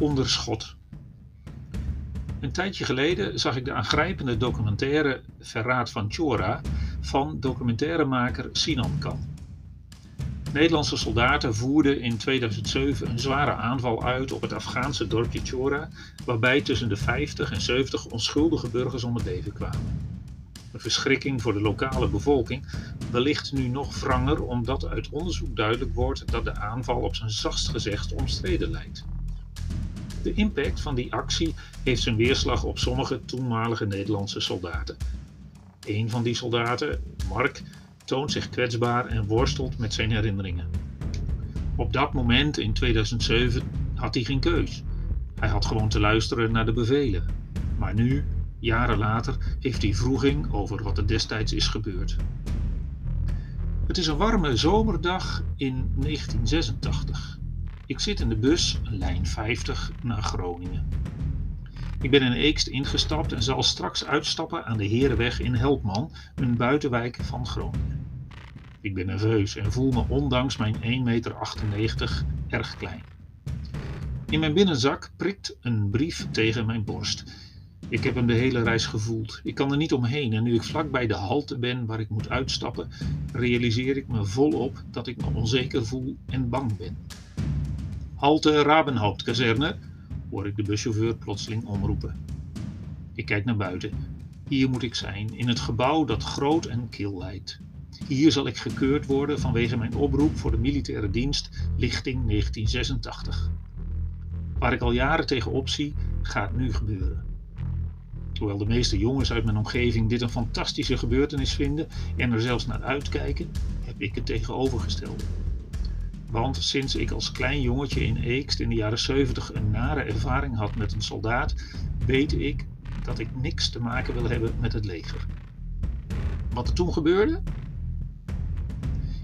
onder schot. Een tijdje geleden zag ik de aangrijpende documentaire Verraad van Chora van documentairemaker Sinan Kan. Nederlandse soldaten voerden in 2007 een zware aanval uit op het Afghaanse dorpje Chora, waarbij tussen de 50 en 70 onschuldige burgers om het leven kwamen. Een verschrikking voor de lokale bevolking, wellicht nu nog wranger omdat uit onderzoek duidelijk wordt dat de aanval op zijn zachtst gezegd omstreden lijkt. De impact van die actie heeft zijn weerslag op sommige toenmalige Nederlandse soldaten. Een van die soldaten, Mark, toont zich kwetsbaar en worstelt met zijn herinneringen. Op dat moment in 2007 had hij geen keus. Hij had gewoon te luisteren naar de bevelen. Maar nu, jaren later, heeft hij vroeging over wat er destijds is gebeurd. Het is een warme zomerdag in 1986. Ik zit in de bus, lijn 50, naar Groningen. Ik ben in Eekst ingestapt en zal straks uitstappen aan de Herenweg in Helpman, een buitenwijk van Groningen. Ik ben nerveus en voel me ondanks mijn 1,98 meter erg klein. In mijn binnenzak prikt een brief tegen mijn borst. Ik heb hem de hele reis gevoeld. Ik kan er niet omheen en nu ik vlak bij de halte ben waar ik moet uitstappen, realiseer ik me volop dat ik me onzeker voel en bang ben. Halte Rabenhauptkazerne, hoor ik de buschauffeur plotseling omroepen. Ik kijk naar buiten. Hier moet ik zijn, in het gebouw dat groot en kil lijkt. Hier zal ik gekeurd worden vanwege mijn oproep voor de militaire dienst lichting 1986. Waar ik al jaren tegenop zie, gaat nu gebeuren. Hoewel de meeste jongens uit mijn omgeving dit een fantastische gebeurtenis vinden en er zelfs naar uitkijken, heb ik het tegenovergestelde. Want sinds ik als klein jongetje in Eekst in de jaren 70 een nare ervaring had met een soldaat, weet ik dat ik niks te maken wil hebben met het leger. Wat er toen gebeurde?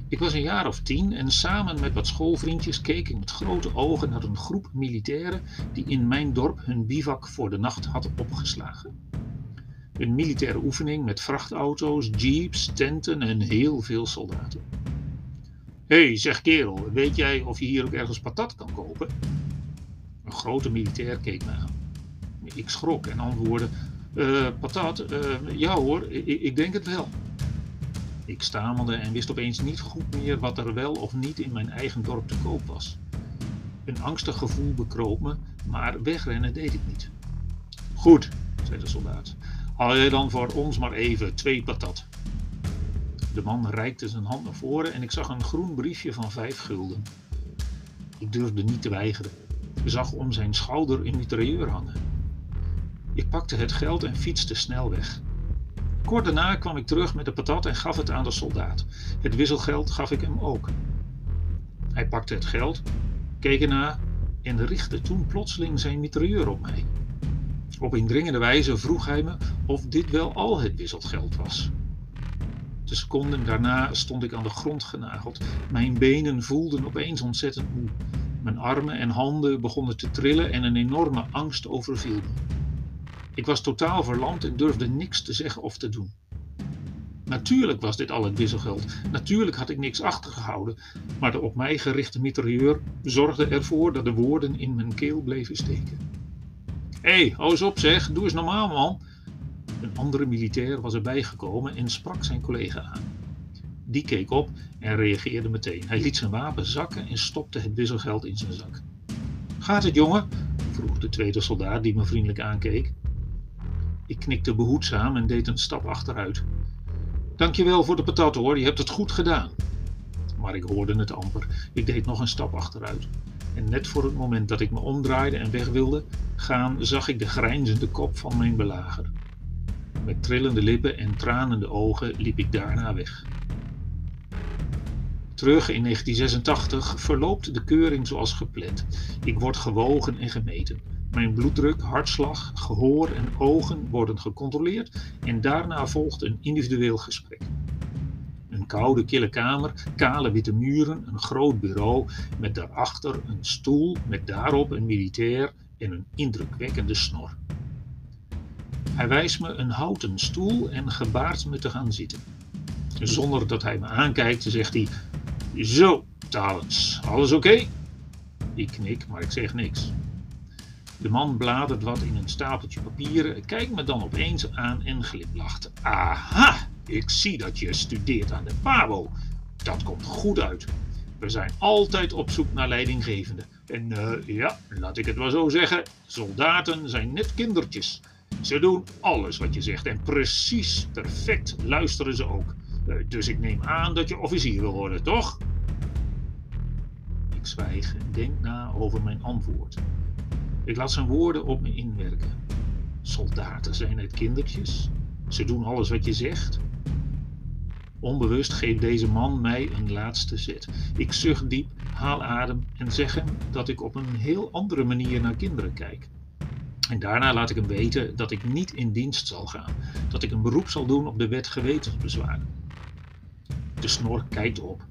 Ik was een jaar of tien en samen met wat schoolvriendjes keek ik met grote ogen naar een groep militairen die in mijn dorp hun bivak voor de nacht had opgeslagen. Een militaire oefening met vrachtauto's, jeeps, tenten en heel veel soldaten. Hé, hey, zeg kerel, weet jij of je hier ook ergens patat kan kopen? Een grote militair keek me aan. Ik schrok en antwoordde: uh, Patat, uh, ja hoor, ik, ik denk het wel. Ik stamelde en wist opeens niet goed meer wat er wel of niet in mijn eigen dorp te koop was. Een angstig gevoel bekroop me, maar wegrennen deed ik niet. Goed, zei de soldaat. Haal jij dan voor ons maar even twee patat. De man reikte zijn hand naar voren en ik zag een groen briefje van vijf gulden. Ik durfde niet te weigeren. Ik zag om zijn schouder een mitrailleur hangen. Ik pakte het geld en fietste snel weg. Kort daarna kwam ik terug met de patat en gaf het aan de soldaat. Het wisselgeld gaf ik hem ook. Hij pakte het geld, keek ernaar en richtte toen plotseling zijn mitrailleur op mij. Op indringende wijze vroeg hij me of dit wel al het wisselgeld was. De seconden daarna stond ik aan de grond genageld. Mijn benen voelden opeens ontzettend moe. Mijn armen en handen begonnen te trillen en een enorme angst overviel me. Ik was totaal verlamd en durfde niks te zeggen of te doen. Natuurlijk was dit al het wisselgeld. Natuurlijk had ik niks achtergehouden. Maar de op mij gerichte mitrailleur zorgde ervoor dat de woorden in mijn keel bleven steken. Hé, hey, eens op zeg, doe eens normaal man. Een andere militair was erbij gekomen en sprak zijn collega aan. Die keek op en reageerde meteen. Hij liet zijn wapen zakken en stopte het wisselgeld in zijn zak. Gaat het, jongen? vroeg de tweede soldaat die me vriendelijk aankeek. Ik knikte behoedzaam en deed een stap achteruit. Dankjewel voor de patat hoor, je hebt het goed gedaan. Maar ik hoorde het amper. Ik deed nog een stap achteruit. En net voor het moment dat ik me omdraaide en weg wilde gaan, zag ik de grijnzende kop van mijn belager. Met trillende lippen en tranende ogen liep ik daarna weg. Terug in 1986 verloopt de keuring zoals gepland. Ik word gewogen en gemeten. Mijn bloeddruk, hartslag, gehoor en ogen worden gecontroleerd en daarna volgt een individueel gesprek. Een koude, kille kamer, kale witte muren, een groot bureau met daarachter een stoel met daarop een militair en een indrukwekkende snor. Hij wijst me een houten stoel en gebaart me te gaan zitten. Zonder dat hij me aankijkt, zegt hij: Zo, Talens, alles oké? Ik knik, maar ik zeg niks. De man bladert wat in een stapeltje papieren, kijkt me dan opeens aan en glimlacht. Aha, ik zie dat je studeert aan de PABO. Dat komt goed uit. We zijn altijd op zoek naar leidinggevenden. En uh, ja, laat ik het maar zo zeggen, soldaten zijn net kindertjes. Ze doen alles wat je zegt en precies perfect luisteren ze ook. Uh, dus ik neem aan dat je officier wil worden, toch? Ik zwijg en denk na over mijn antwoord. Ik laat zijn woorden op me inwerken. Soldaten zijn net kindertjes. Ze doen alles wat je zegt. Onbewust geeft deze man mij een laatste zet. Ik zucht diep, haal adem en zeg hem dat ik op een heel andere manier naar kinderen kijk. En daarna laat ik hem weten dat ik niet in dienst zal gaan, dat ik een beroep zal doen op de wet gewetensbezwaren. De snor kijkt op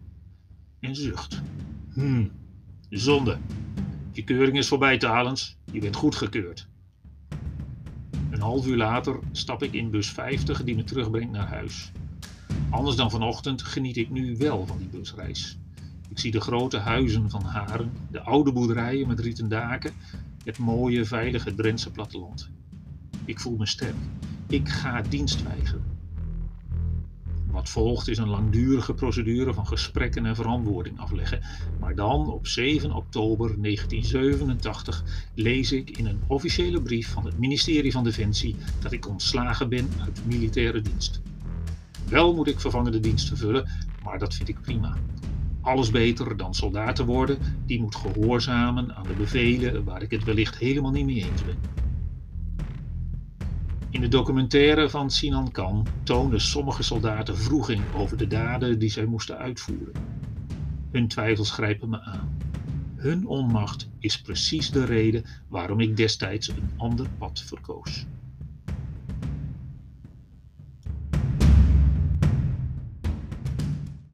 en zucht. Hmm, zonde. Je keuring is voorbij, Talens. Je bent goedgekeurd. Een half uur later stap ik in bus 50 die me terugbrengt naar huis. Anders dan vanochtend geniet ik nu wel van die busreis. Ik zie de grote huizen van Haren, de oude boerderijen met rieten daken, het mooie, veilige Drentse platteland. Ik voel me sterk. Ik ga dienst weigeren. Wat volgt is een langdurige procedure van gesprekken en verantwoording afleggen. Maar dan, op 7 oktober 1987, lees ik in een officiële brief van het ministerie van Defensie dat ik ontslagen ben uit militaire dienst. Wel moet ik vervangende dienst vervullen, maar dat vind ik prima. Alles beter dan soldaat te worden, die moet gehoorzamen aan de bevelen waar ik het wellicht helemaal niet mee eens ben. In de documentaire van Sinan Khan toonden sommige soldaten vroeging over de daden die zij moesten uitvoeren. Hun twijfels grijpen me aan. Hun onmacht is precies de reden waarom ik destijds een ander pad verkoos.